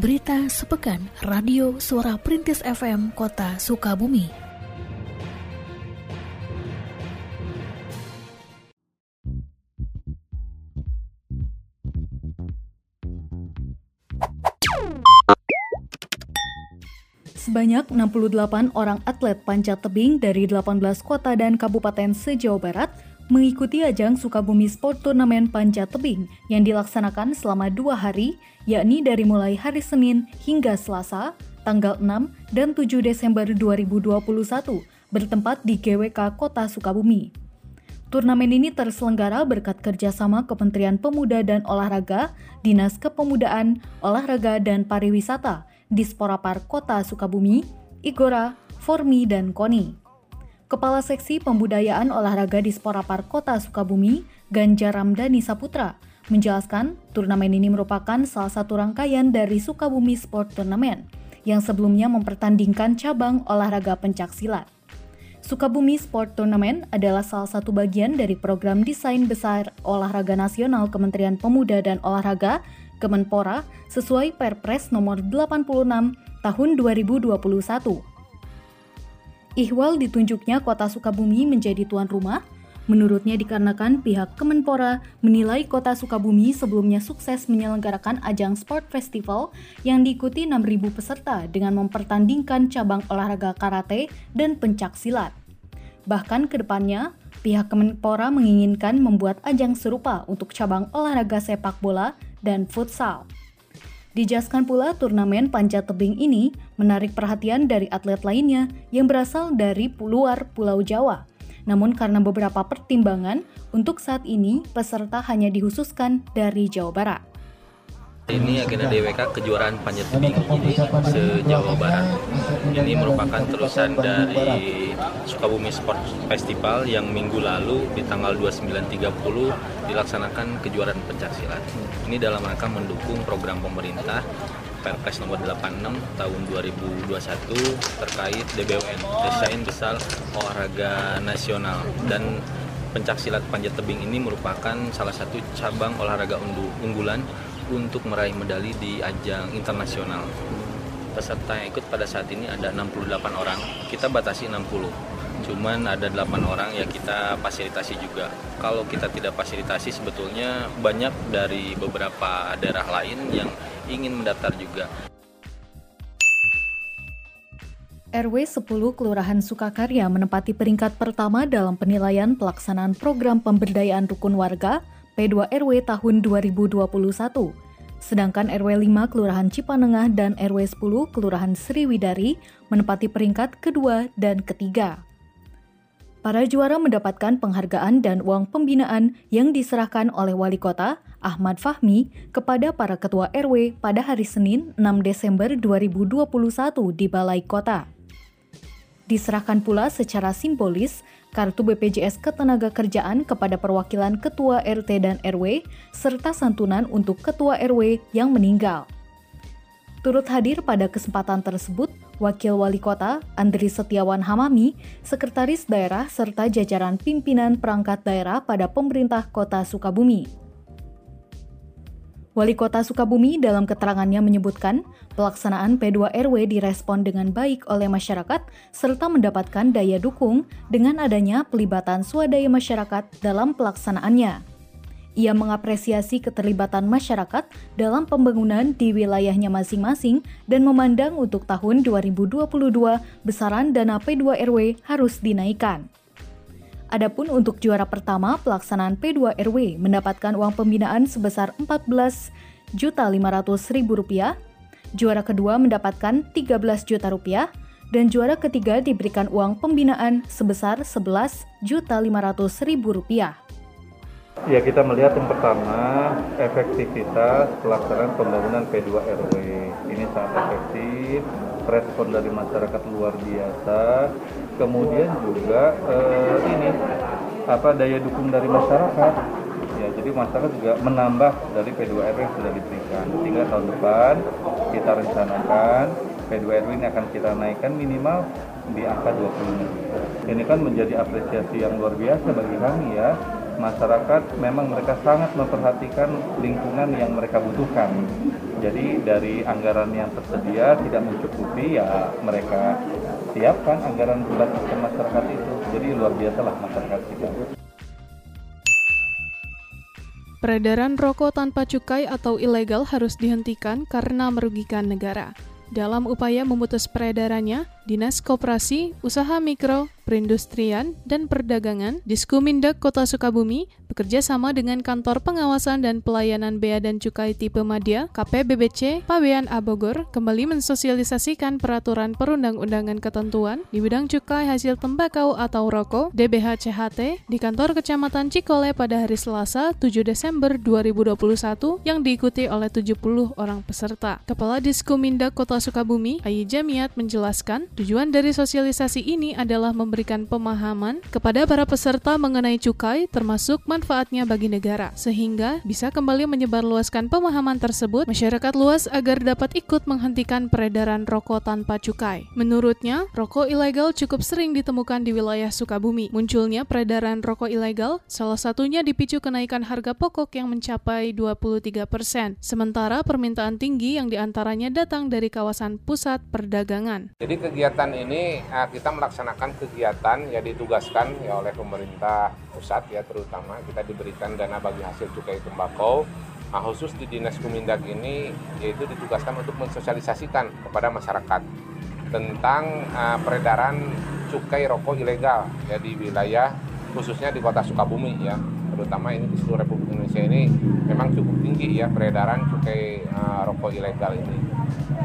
Berita sepekan Radio Suara Perintis FM Kota Sukabumi. Sebanyak 68 orang atlet panjat tebing dari 18 kota dan kabupaten se-Jawa Barat mengikuti ajang Sukabumi Sport Turnamen Panjat Tebing yang dilaksanakan selama dua hari, yakni dari mulai hari Senin hingga Selasa, tanggal 6 dan 7 Desember 2021, bertempat di GWK Kota Sukabumi. Turnamen ini terselenggara berkat kerjasama Kementerian Pemuda dan Olahraga, Dinas Kepemudaan, Olahraga dan Pariwisata, Disporapar Kota Sukabumi, Igora, Formi, dan Koni. Kepala Seksi Pembudayaan Olahraga di Sporapar Kota Sukabumi, Ganjar Ramdhani Saputra, menjelaskan turnamen ini merupakan salah satu rangkaian dari Sukabumi Sport Tournament yang sebelumnya mempertandingkan cabang olahraga pencak silat. Sukabumi Sport Tournament adalah salah satu bagian dari program desain besar olahraga nasional Kementerian Pemuda dan Olahraga Kemenpora sesuai Perpres nomor 86 tahun 2021 Ihwal ditunjuknya kota Sukabumi menjadi tuan rumah. Menurutnya dikarenakan pihak Kemenpora menilai kota Sukabumi sebelumnya sukses menyelenggarakan ajang sport festival yang diikuti 6.000 peserta dengan mempertandingkan cabang olahraga karate dan pencak silat. Bahkan ke depannya, pihak Kemenpora menginginkan membuat ajang serupa untuk cabang olahraga sepak bola dan futsal. Dijelaskan pula turnamen panjat tebing ini menarik perhatian dari atlet lainnya yang berasal dari luar Pulau Jawa. Namun karena beberapa pertimbangan, untuk saat ini peserta hanya dikhususkan dari Jawa Barat. Ini agenda DWK kejuaraan panjat tebing ini se-Jawa Barat. Ini merupakan terusan dari Sukabumi Sport Festival yang minggu lalu di tanggal 29.30 dilaksanakan kejuaraan pencaksilat. Ini dalam rangka mendukung program pemerintah Perpres nomor 86 tahun 2021 terkait DBON, Desain Besar Olahraga Nasional dan pencaksilat panjat tebing ini merupakan salah satu cabang olahraga unggulan untuk meraih medali di ajang internasional. Peserta yang ikut pada saat ini ada 68 orang, kita batasi 60. Cuman ada 8 orang yang kita fasilitasi juga. Kalau kita tidak fasilitasi sebetulnya banyak dari beberapa daerah lain yang ingin mendaftar juga. RW 10 Kelurahan Sukakarya menempati peringkat pertama dalam penilaian pelaksanaan program pemberdayaan rukun warga P2 RW tahun 2021. Sedangkan RW 5 Kelurahan Cipanengah dan RW 10 Kelurahan Sriwidari menempati peringkat kedua dan ketiga. Para juara mendapatkan penghargaan dan uang pembinaan yang diserahkan oleh Wali Kota Ahmad Fahmi kepada para ketua RW pada hari Senin 6 Desember 2021 di Balai Kota. Diserahkan pula secara simbolis kartu BPJS Ketenagakerjaan kepada perwakilan Ketua RT dan RW, serta santunan untuk Ketua RW yang meninggal. Turut hadir pada kesempatan tersebut, Wakil Wali Kota Andri Setiawan Hamami, Sekretaris Daerah serta jajaran pimpinan perangkat daerah pada pemerintah Kota Sukabumi. Wali Kota Sukabumi dalam keterangannya menyebutkan, pelaksanaan P2 RW direspon dengan baik oleh masyarakat serta mendapatkan daya dukung dengan adanya pelibatan swadaya masyarakat dalam pelaksanaannya. Ia mengapresiasi keterlibatan masyarakat dalam pembangunan di wilayahnya masing-masing dan memandang untuk tahun 2022 besaran dana P2 RW harus dinaikkan. Adapun untuk juara pertama, pelaksanaan P2 RW mendapatkan uang pembinaan sebesar Rp14.500.000, juara kedua mendapatkan Rp13 juta rupiah, dan juara ketiga diberikan uang pembinaan sebesar Rp11.500.000. Ya kita melihat yang pertama efektivitas pelaksanaan pembangunan P2 RW ini sangat efektif, respon dari masyarakat luar biasa, kemudian juga eh, ini apa daya dukung dari masyarakat. Ya jadi masyarakat juga menambah dari P2 RW yang sudah diberikan. Sehingga tahun depan kita rencanakan P2 RW ini akan kita naikkan minimal di angka 20 ini kan menjadi apresiasi yang luar biasa bagi kami ya masyarakat memang mereka sangat memperhatikan lingkungan yang mereka butuhkan. Jadi dari anggaran yang tersedia tidak mencukupi ya mereka siapkan anggaran berbasis masyarakat itu. Jadi luar biasa lah masyarakat kita. Peredaran rokok tanpa cukai atau ilegal harus dihentikan karena merugikan negara. Dalam upaya memutus peredarannya, Dinas Koperasi, Usaha Mikro, Perindustrian, dan Perdagangan Diskumindak Kota Sukabumi bekerja sama dengan Kantor Pengawasan dan Pelayanan Bea dan Cukai Tipe Madya KPBBC Pabean Abogor kembali mensosialisasikan peraturan perundang-undangan ketentuan di bidang cukai hasil tembakau atau rokok DBH CHT di kantor Kecamatan Cikole pada hari Selasa 7 Desember 2021 yang diikuti oleh 70 orang peserta. Kepala Diskumindak Kota Sukabumi, Ayi Jamiat menjelaskan tujuan dari sosialisasi ini adalah memberi memberikan pemahaman kepada para peserta mengenai cukai termasuk manfaatnya bagi negara, sehingga bisa kembali menyebarluaskan pemahaman tersebut masyarakat luas agar dapat ikut menghentikan peredaran rokok tanpa cukai. Menurutnya, rokok ilegal cukup sering ditemukan di wilayah Sukabumi. Munculnya peredaran rokok ilegal salah satunya dipicu kenaikan harga pokok yang mencapai 23 persen, sementara permintaan tinggi yang di antaranya datang dari kawasan pusat perdagangan. Jadi kegiatan ini eh, kita melaksanakan kegiatan kegiatan ya ditugaskan ya oleh pemerintah pusat ya terutama kita diberikan dana bagi hasil cukai tembakau. Nah, khusus di dinas Kumindag ini yaitu ditugaskan untuk mensosialisasikan kepada masyarakat tentang uh, peredaran cukai rokok ilegal ya di wilayah khususnya di kota Sukabumi ya terutama ini di seluruh Republik Indonesia ini memang cukup tinggi ya peredaran cukai uh, rokok ilegal ini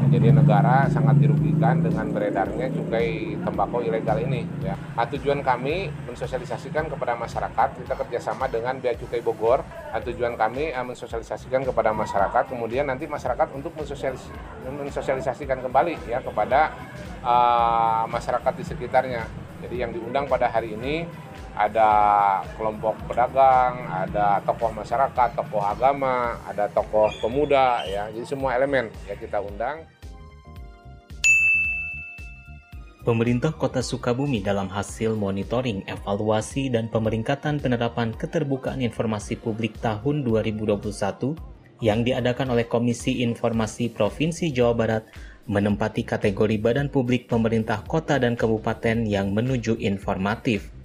jadi negara sangat dirugikan dengan beredarnya cukai tembakau ilegal ini. Ya. Nah, tujuan kami mensosialisasikan kepada masyarakat, kita kerjasama dengan Bea Cukai Bogor. Nah, tujuan kami uh, mensosialisasikan kepada masyarakat, kemudian nanti masyarakat untuk mensosialis mensosialisasikan kembali ya kepada uh, masyarakat di sekitarnya. Jadi yang diundang pada hari ini ada kelompok pedagang, ada tokoh masyarakat, tokoh agama, ada tokoh pemuda ya. Jadi semua elemen ya kita undang. Pemerintah Kota Sukabumi dalam hasil monitoring, evaluasi, dan pemeringkatan penerapan keterbukaan informasi publik tahun 2021 yang diadakan oleh Komisi Informasi Provinsi Jawa Barat menempati kategori badan publik pemerintah kota dan kabupaten yang menuju informatif.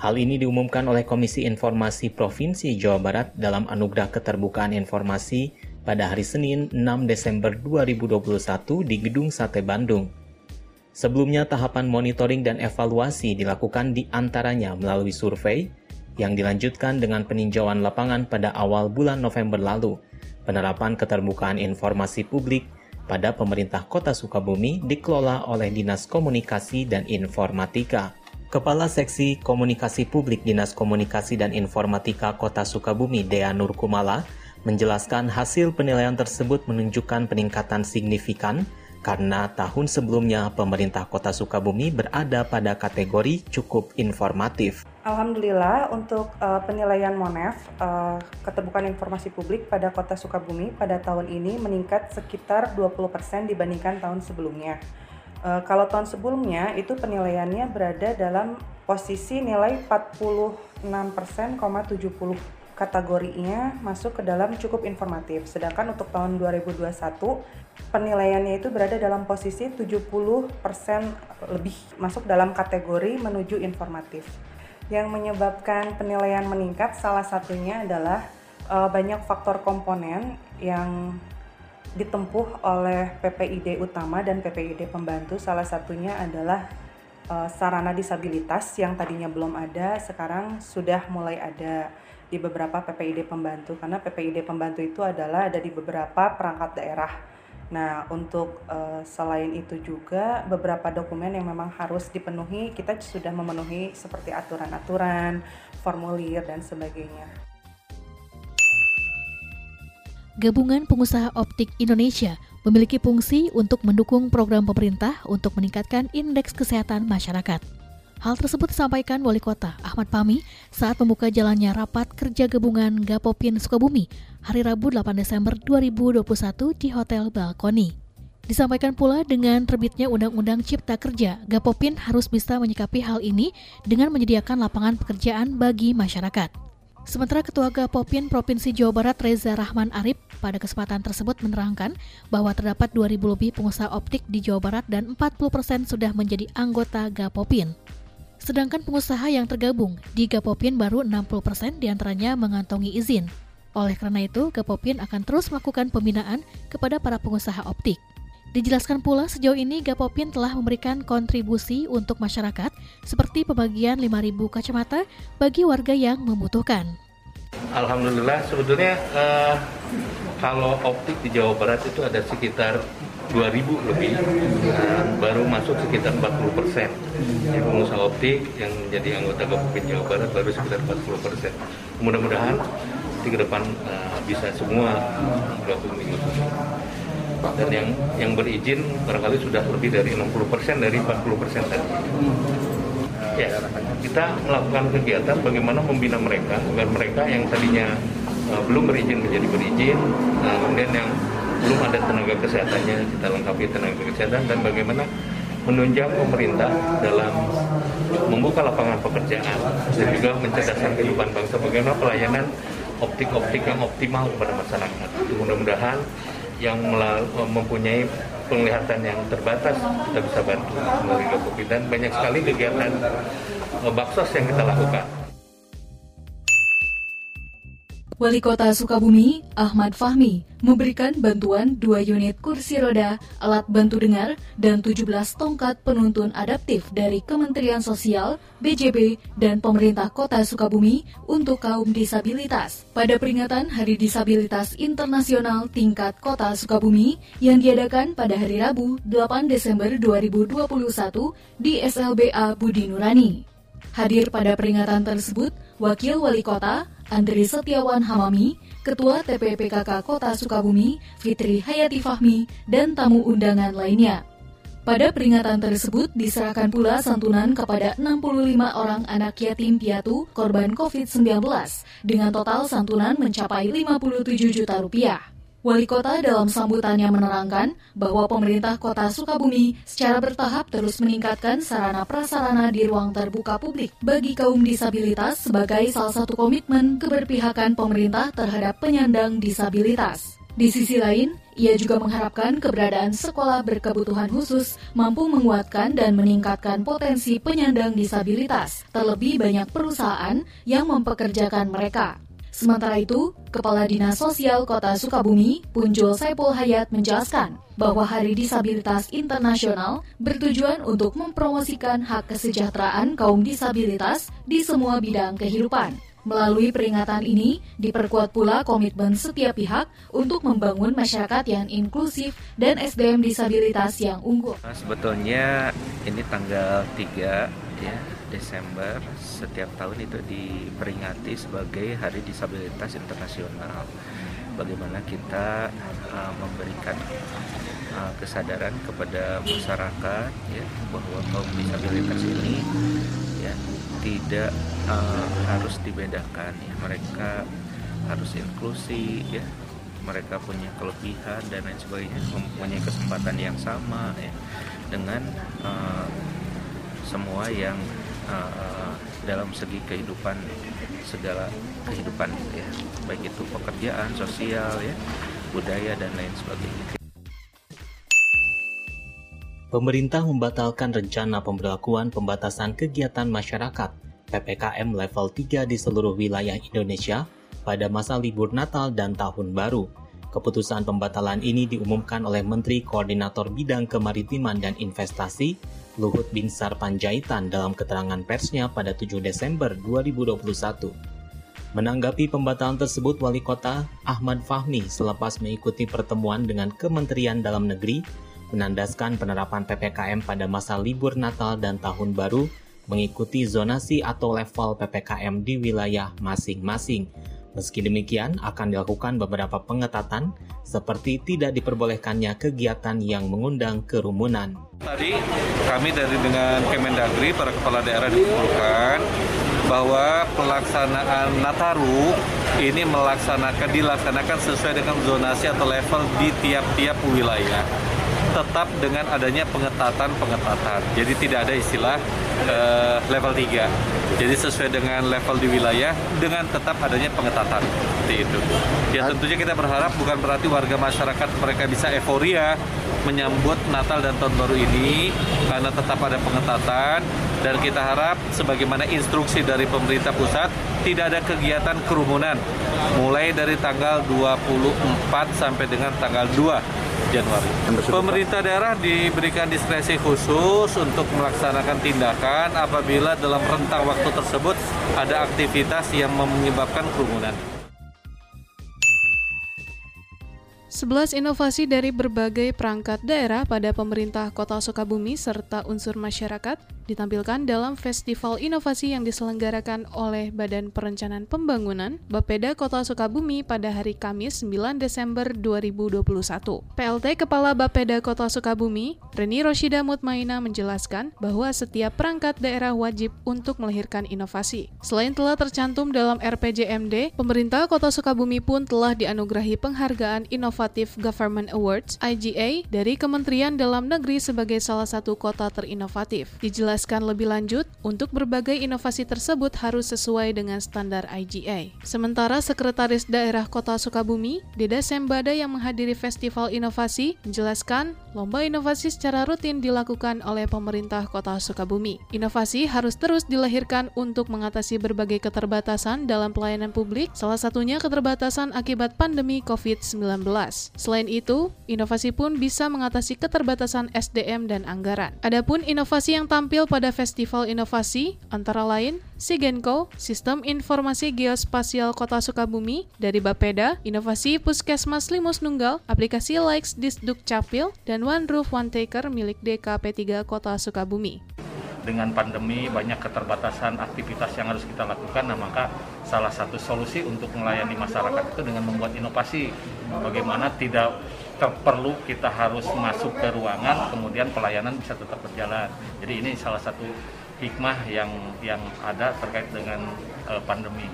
Hal ini diumumkan oleh Komisi Informasi Provinsi Jawa Barat dalam Anugerah Keterbukaan Informasi pada hari Senin 6 Desember 2021 di Gedung Sate Bandung. Sebelumnya tahapan monitoring dan evaluasi dilakukan di antaranya melalui survei yang dilanjutkan dengan peninjauan lapangan pada awal bulan November lalu, penerapan keterbukaan informasi publik pada pemerintah kota Sukabumi dikelola oleh Dinas Komunikasi dan Informatika. Kepala Seksi Komunikasi Publik Dinas Komunikasi dan Informatika Kota Sukabumi, Dea Nurkumala, menjelaskan hasil penilaian tersebut menunjukkan peningkatan signifikan karena tahun sebelumnya pemerintah Kota Sukabumi berada pada kategori cukup informatif. Alhamdulillah untuk uh, penilaian Monef uh, keterbukaan informasi publik pada Kota Sukabumi pada tahun ini meningkat sekitar 20% dibandingkan tahun sebelumnya. Uh, kalau tahun sebelumnya itu penilaiannya berada dalam posisi nilai 46,70 kategorinya masuk ke dalam cukup informatif. Sedangkan untuk tahun 2021 penilaiannya itu berada dalam posisi 70% lebih masuk dalam kategori menuju informatif. Yang menyebabkan penilaian meningkat salah satunya adalah uh, banyak faktor komponen yang ditempuh oleh PPID utama dan PPID pembantu. Salah satunya adalah uh, sarana disabilitas yang tadinya belum ada, sekarang sudah mulai ada di beberapa PPID pembantu karena PPID pembantu itu adalah ada di beberapa perangkat daerah Nah, untuk uh, selain itu juga beberapa dokumen yang memang harus dipenuhi, kita sudah memenuhi seperti aturan-aturan, formulir dan sebagainya. Gabungan Pengusaha Optik Indonesia memiliki fungsi untuk mendukung program pemerintah untuk meningkatkan indeks kesehatan masyarakat. Hal tersebut disampaikan Wali Kota Ahmad Pami saat membuka jalannya rapat kerja gabungan Gapopin Sukabumi hari Rabu 8 Desember 2021 di Hotel Balkoni. Disampaikan pula dengan terbitnya Undang-Undang Cipta Kerja, Gapopin harus bisa menyikapi hal ini dengan menyediakan lapangan pekerjaan bagi masyarakat. Sementara Ketua Gapopin Provinsi Jawa Barat Reza Rahman Arif pada kesempatan tersebut menerangkan bahwa terdapat 2.000 lebih pengusaha optik di Jawa Barat dan 40% sudah menjadi anggota Gapopin. Sedangkan pengusaha yang tergabung di Gapopin baru 60% di antaranya mengantongi izin. Oleh karena itu, Gapopin akan terus melakukan pembinaan kepada para pengusaha optik. Dijelaskan pula sejauh ini Gapopin telah memberikan kontribusi untuk masyarakat seperti pembagian 5.000 kacamata bagi warga yang membutuhkan. Alhamdulillah sebetulnya uh, kalau optik di Jawa Barat itu ada sekitar 2000 lebih dan baru masuk sekitar 40 persen. Jadi pengusaha optik yang menjadi anggota Gapopin Jawa Barat baru sekitar 40 persen. Mudah-mudahan di ke depan uh, bisa semua bergabung di dan yang yang berizin barangkali sudah lebih dari 60% dari 40% tadi. Ya, kita melakukan kegiatan bagaimana membina mereka agar mereka yang tadinya uh, belum berizin menjadi berizin, nah, kemudian yang belum ada tenaga kesehatannya kita lengkapi tenaga kesehatan dan bagaimana menunjang pemerintah dalam membuka lapangan pekerjaan dan juga mencerdaskan kehidupan bangsa bagaimana pelayanan optik-optik yang optimal kepada masyarakat. Mudah-mudahan yang mempunyai penglihatan yang terbatas kita bisa bantu melalui dan banyak sekali kegiatan eh, baksos yang kita lakukan. Wali Kota Sukabumi, Ahmad Fahmi, memberikan bantuan 2 unit kursi roda, alat bantu dengar, dan 17 tongkat penuntun adaptif dari Kementerian Sosial, BJB, dan pemerintah Kota Sukabumi untuk kaum disabilitas. Pada peringatan Hari Disabilitas Internasional tingkat Kota Sukabumi yang diadakan pada hari Rabu 8 Desember 2021 di SLBA Budi Nurani. Hadir pada peringatan tersebut, Wakil Wali Kota, Andri Setiawan Hamami, Ketua TPPKK Kota Sukabumi, Fitri Hayati Fahmi, dan tamu undangan lainnya. Pada peringatan tersebut diserahkan pula santunan kepada 65 orang anak yatim piatu korban COVID-19 dengan total santunan mencapai 57 juta rupiah. Wali kota dalam sambutannya menerangkan bahwa pemerintah kota Sukabumi secara bertahap terus meningkatkan sarana prasarana di ruang terbuka publik bagi kaum disabilitas sebagai salah satu komitmen keberpihakan pemerintah terhadap penyandang disabilitas. Di sisi lain, ia juga mengharapkan keberadaan sekolah berkebutuhan khusus mampu menguatkan dan meningkatkan potensi penyandang disabilitas, terlebih banyak perusahaan yang mempekerjakan mereka. Sementara itu, Kepala Dinas Sosial Kota Sukabumi, Punjul Saipul Hayat menjelaskan bahwa Hari Disabilitas Internasional bertujuan untuk mempromosikan hak kesejahteraan kaum disabilitas di semua bidang kehidupan. Melalui peringatan ini, diperkuat pula komitmen setiap pihak untuk membangun masyarakat yang inklusif dan SDM disabilitas yang unggul. Sebetulnya ini tanggal 3 ya Desember setiap tahun itu diperingati sebagai Hari Disabilitas Internasional. Bagaimana kita uh, memberikan uh, kesadaran kepada masyarakat ya bahwa kaum disabilitas ini ya tidak uh, harus dibedakan ya mereka harus inklusi ya mereka punya kelebihan dan lain sebagainya mempunyai kesempatan yang sama ya dengan uh, semua yang uh, dalam segi kehidupan segala kehidupan ya baik itu pekerjaan sosial ya budaya dan lain sebagainya. Pemerintah membatalkan rencana pemberlakuan pembatasan kegiatan masyarakat PPKM level 3 di seluruh wilayah Indonesia pada masa libur Natal dan Tahun Baru. Keputusan pembatalan ini diumumkan oleh Menteri Koordinator Bidang Kemaritiman dan Investasi Luhut Binsar Panjaitan dalam keterangan persnya pada 7 Desember 2021. Menanggapi pembatalan tersebut, Wali Kota Ahmad Fahmi selepas mengikuti pertemuan dengan Kementerian Dalam Negeri menandaskan penerapan PPKM pada masa libur Natal dan Tahun Baru mengikuti zonasi atau level PPKM di wilayah masing-masing Meski demikian, akan dilakukan beberapa pengetatan seperti tidak diperbolehkannya kegiatan yang mengundang kerumunan. Tadi kami dari dengan Kemendagri, para kepala daerah dikumpulkan bahwa pelaksanaan Nataru ini melaksanakan dilaksanakan sesuai dengan zonasi atau level di tiap-tiap wilayah. Tetap dengan adanya pengetatan-pengetatan. Jadi tidak ada istilah uh, level 3. Jadi sesuai dengan level di wilayah dengan tetap adanya pengetatan. Seperti itu. Ya tentunya kita berharap bukan berarti warga masyarakat mereka bisa euforia menyambut Natal dan Tahun Baru ini karena tetap ada pengetatan dan kita harap sebagaimana instruksi dari pemerintah pusat tidak ada kegiatan kerumunan mulai dari tanggal 24 sampai dengan tanggal 2 Januari. Pemerintah daerah diberikan diskresi khusus untuk melaksanakan tindakan apabila dalam rentang waktu tersebut ada aktivitas yang menyebabkan kerumunan. 11 inovasi dari berbagai perangkat daerah pada pemerintah Kota Sukabumi serta unsur masyarakat ditampilkan dalam Festival Inovasi yang diselenggarakan oleh Badan Perencanaan Pembangunan Bapeda Kota Sukabumi pada hari Kamis 9 Desember 2021. PLT Kepala Bapeda Kota Sukabumi, Reni Roshida Mutmaina menjelaskan bahwa setiap perangkat daerah wajib untuk melahirkan inovasi. Selain telah tercantum dalam RPJMD, pemerintah Kota Sukabumi pun telah dianugerahi penghargaan Innovative Government Awards IGA dari Kementerian Dalam Negeri sebagai salah satu kota terinovatif. Dijelaskan lebih lanjut, untuk berbagai inovasi tersebut harus sesuai dengan standar IGA. Sementara Sekretaris Daerah Kota Sukabumi, Deda Sembada yang menghadiri Festival Inovasi, menjelaskan lomba inovasi secara rutin dilakukan oleh pemerintah Kota Sukabumi. Inovasi harus terus dilahirkan untuk mengatasi berbagai keterbatasan dalam pelayanan publik, salah satunya keterbatasan akibat pandemi COVID-19. Selain itu, inovasi pun bisa mengatasi keterbatasan SDM dan anggaran. Adapun inovasi yang tampil pada Festival Inovasi antara lain Sigenko, Sistem Informasi Geospasial Kota Sukabumi, dari Bapeda, Inovasi Puskesmas Limus Nunggal, aplikasi Likes Disduk Capil, dan One Roof One Taker milik DKP3 Kota Sukabumi. Dengan pandemi banyak keterbatasan aktivitas yang harus kita lakukan nah maka salah satu solusi untuk melayani masyarakat itu dengan membuat inovasi. Bagaimana tidak perlu kita harus masuk ke ruangan kemudian pelayanan bisa tetap berjalan. Jadi ini salah satu hikmah yang yang ada terkait dengan uh, pandemi.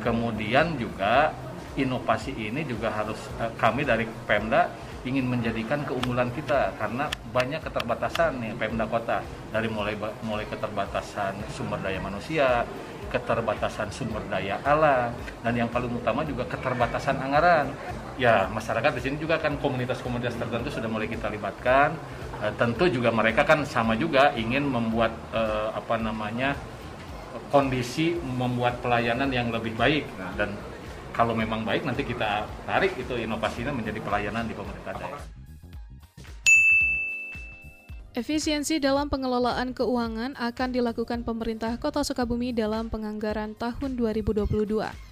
Kemudian juga inovasi ini juga harus uh, kami dari Pemda ingin menjadikan keunggulan kita karena banyak keterbatasan nih Pemda Kota dari mulai mulai keterbatasan sumber daya manusia, keterbatasan sumber daya alam dan yang paling utama juga keterbatasan anggaran. Ya, masyarakat di sini juga kan komunitas-komunitas tertentu sudah mulai kita libatkan. E, tentu juga mereka kan sama juga ingin membuat e, apa namanya kondisi membuat pelayanan yang lebih baik nah, dan kalau memang baik nanti kita tarik itu inovasinya menjadi pelayanan di pemerintah daerah. Efisiensi dalam pengelolaan keuangan akan dilakukan pemerintah Kota Sukabumi dalam penganggaran tahun 2022,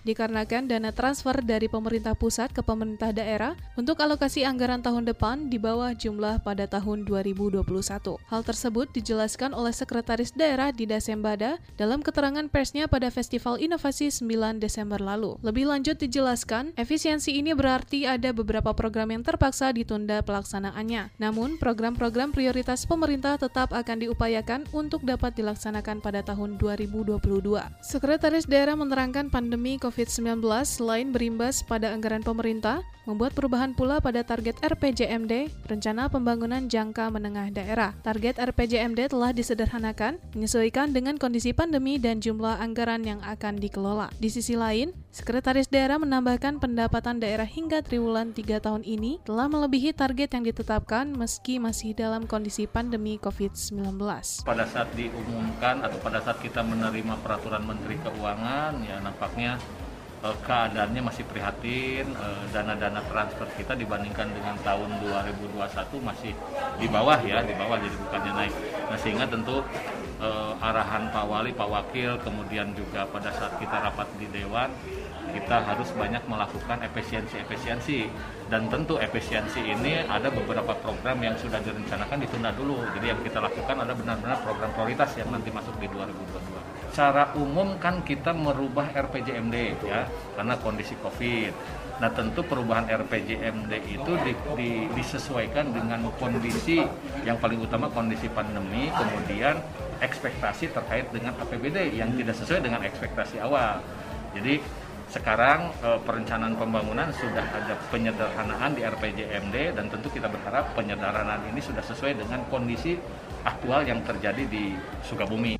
dikarenakan dana transfer dari pemerintah pusat ke pemerintah daerah untuk alokasi anggaran tahun depan di bawah jumlah pada tahun 2021. Hal tersebut dijelaskan oleh Sekretaris Daerah di Dasembada dalam keterangan persnya pada Festival Inovasi 9 Desember lalu. Lebih lanjut dijelaskan, efisiensi ini berarti ada beberapa program yang terpaksa ditunda pelaksanaannya. Namun, program-program prioritas pemerintah tetap akan diupayakan untuk dapat dilaksanakan pada tahun 2022. Sekretaris Daerah menerangkan pandemi COVID-19 selain berimbas pada anggaran pemerintah, membuat perubahan pula pada target RPJMD, Rencana Pembangunan Jangka Menengah Daerah. Target RPJMD telah disederhanakan, menyesuaikan dengan kondisi pandemi dan jumlah anggaran yang akan dikelola. Di sisi lain, Sekretaris Daerah menambahkan pendapatan daerah hingga triwulan 3 tahun ini telah melebihi target yang ditetapkan meski masih dalam kondisi pandemi COVID-19. Pada saat diumumkan atau pada saat kita menerima peraturan Menteri Keuangan, ya nampaknya eh, keadaannya masih prihatin, eh, dana-dana transfer kita dibandingkan dengan tahun 2021 masih di bawah ya, di bawah jadi bukannya naik. Nah sehingga tentu eh, arahan Pak Wali, Pak Wakil, kemudian juga pada saat kita rapat di Dewan, kita harus banyak melakukan efisiensi-efisiensi. Dan tentu efisiensi ini ada beberapa program yang sudah direncanakan ditunda dulu. Jadi yang kita lakukan ada benar-benar program prioritas yang nanti masuk di 2022 secara umum kan kita merubah RPJMD ya karena kondisi COVID Nah tentu perubahan RPJMD itu di, di, disesuaikan dengan kondisi yang paling utama kondisi pandemi, kemudian ekspektasi terkait dengan APBD yang tidak sesuai dengan ekspektasi awal. Jadi sekarang eh, perencanaan pembangunan sudah ada penyederhanaan di RPJMD dan tentu kita berharap penyederhanaan ini sudah sesuai dengan kondisi aktual yang terjadi di Sukabumi.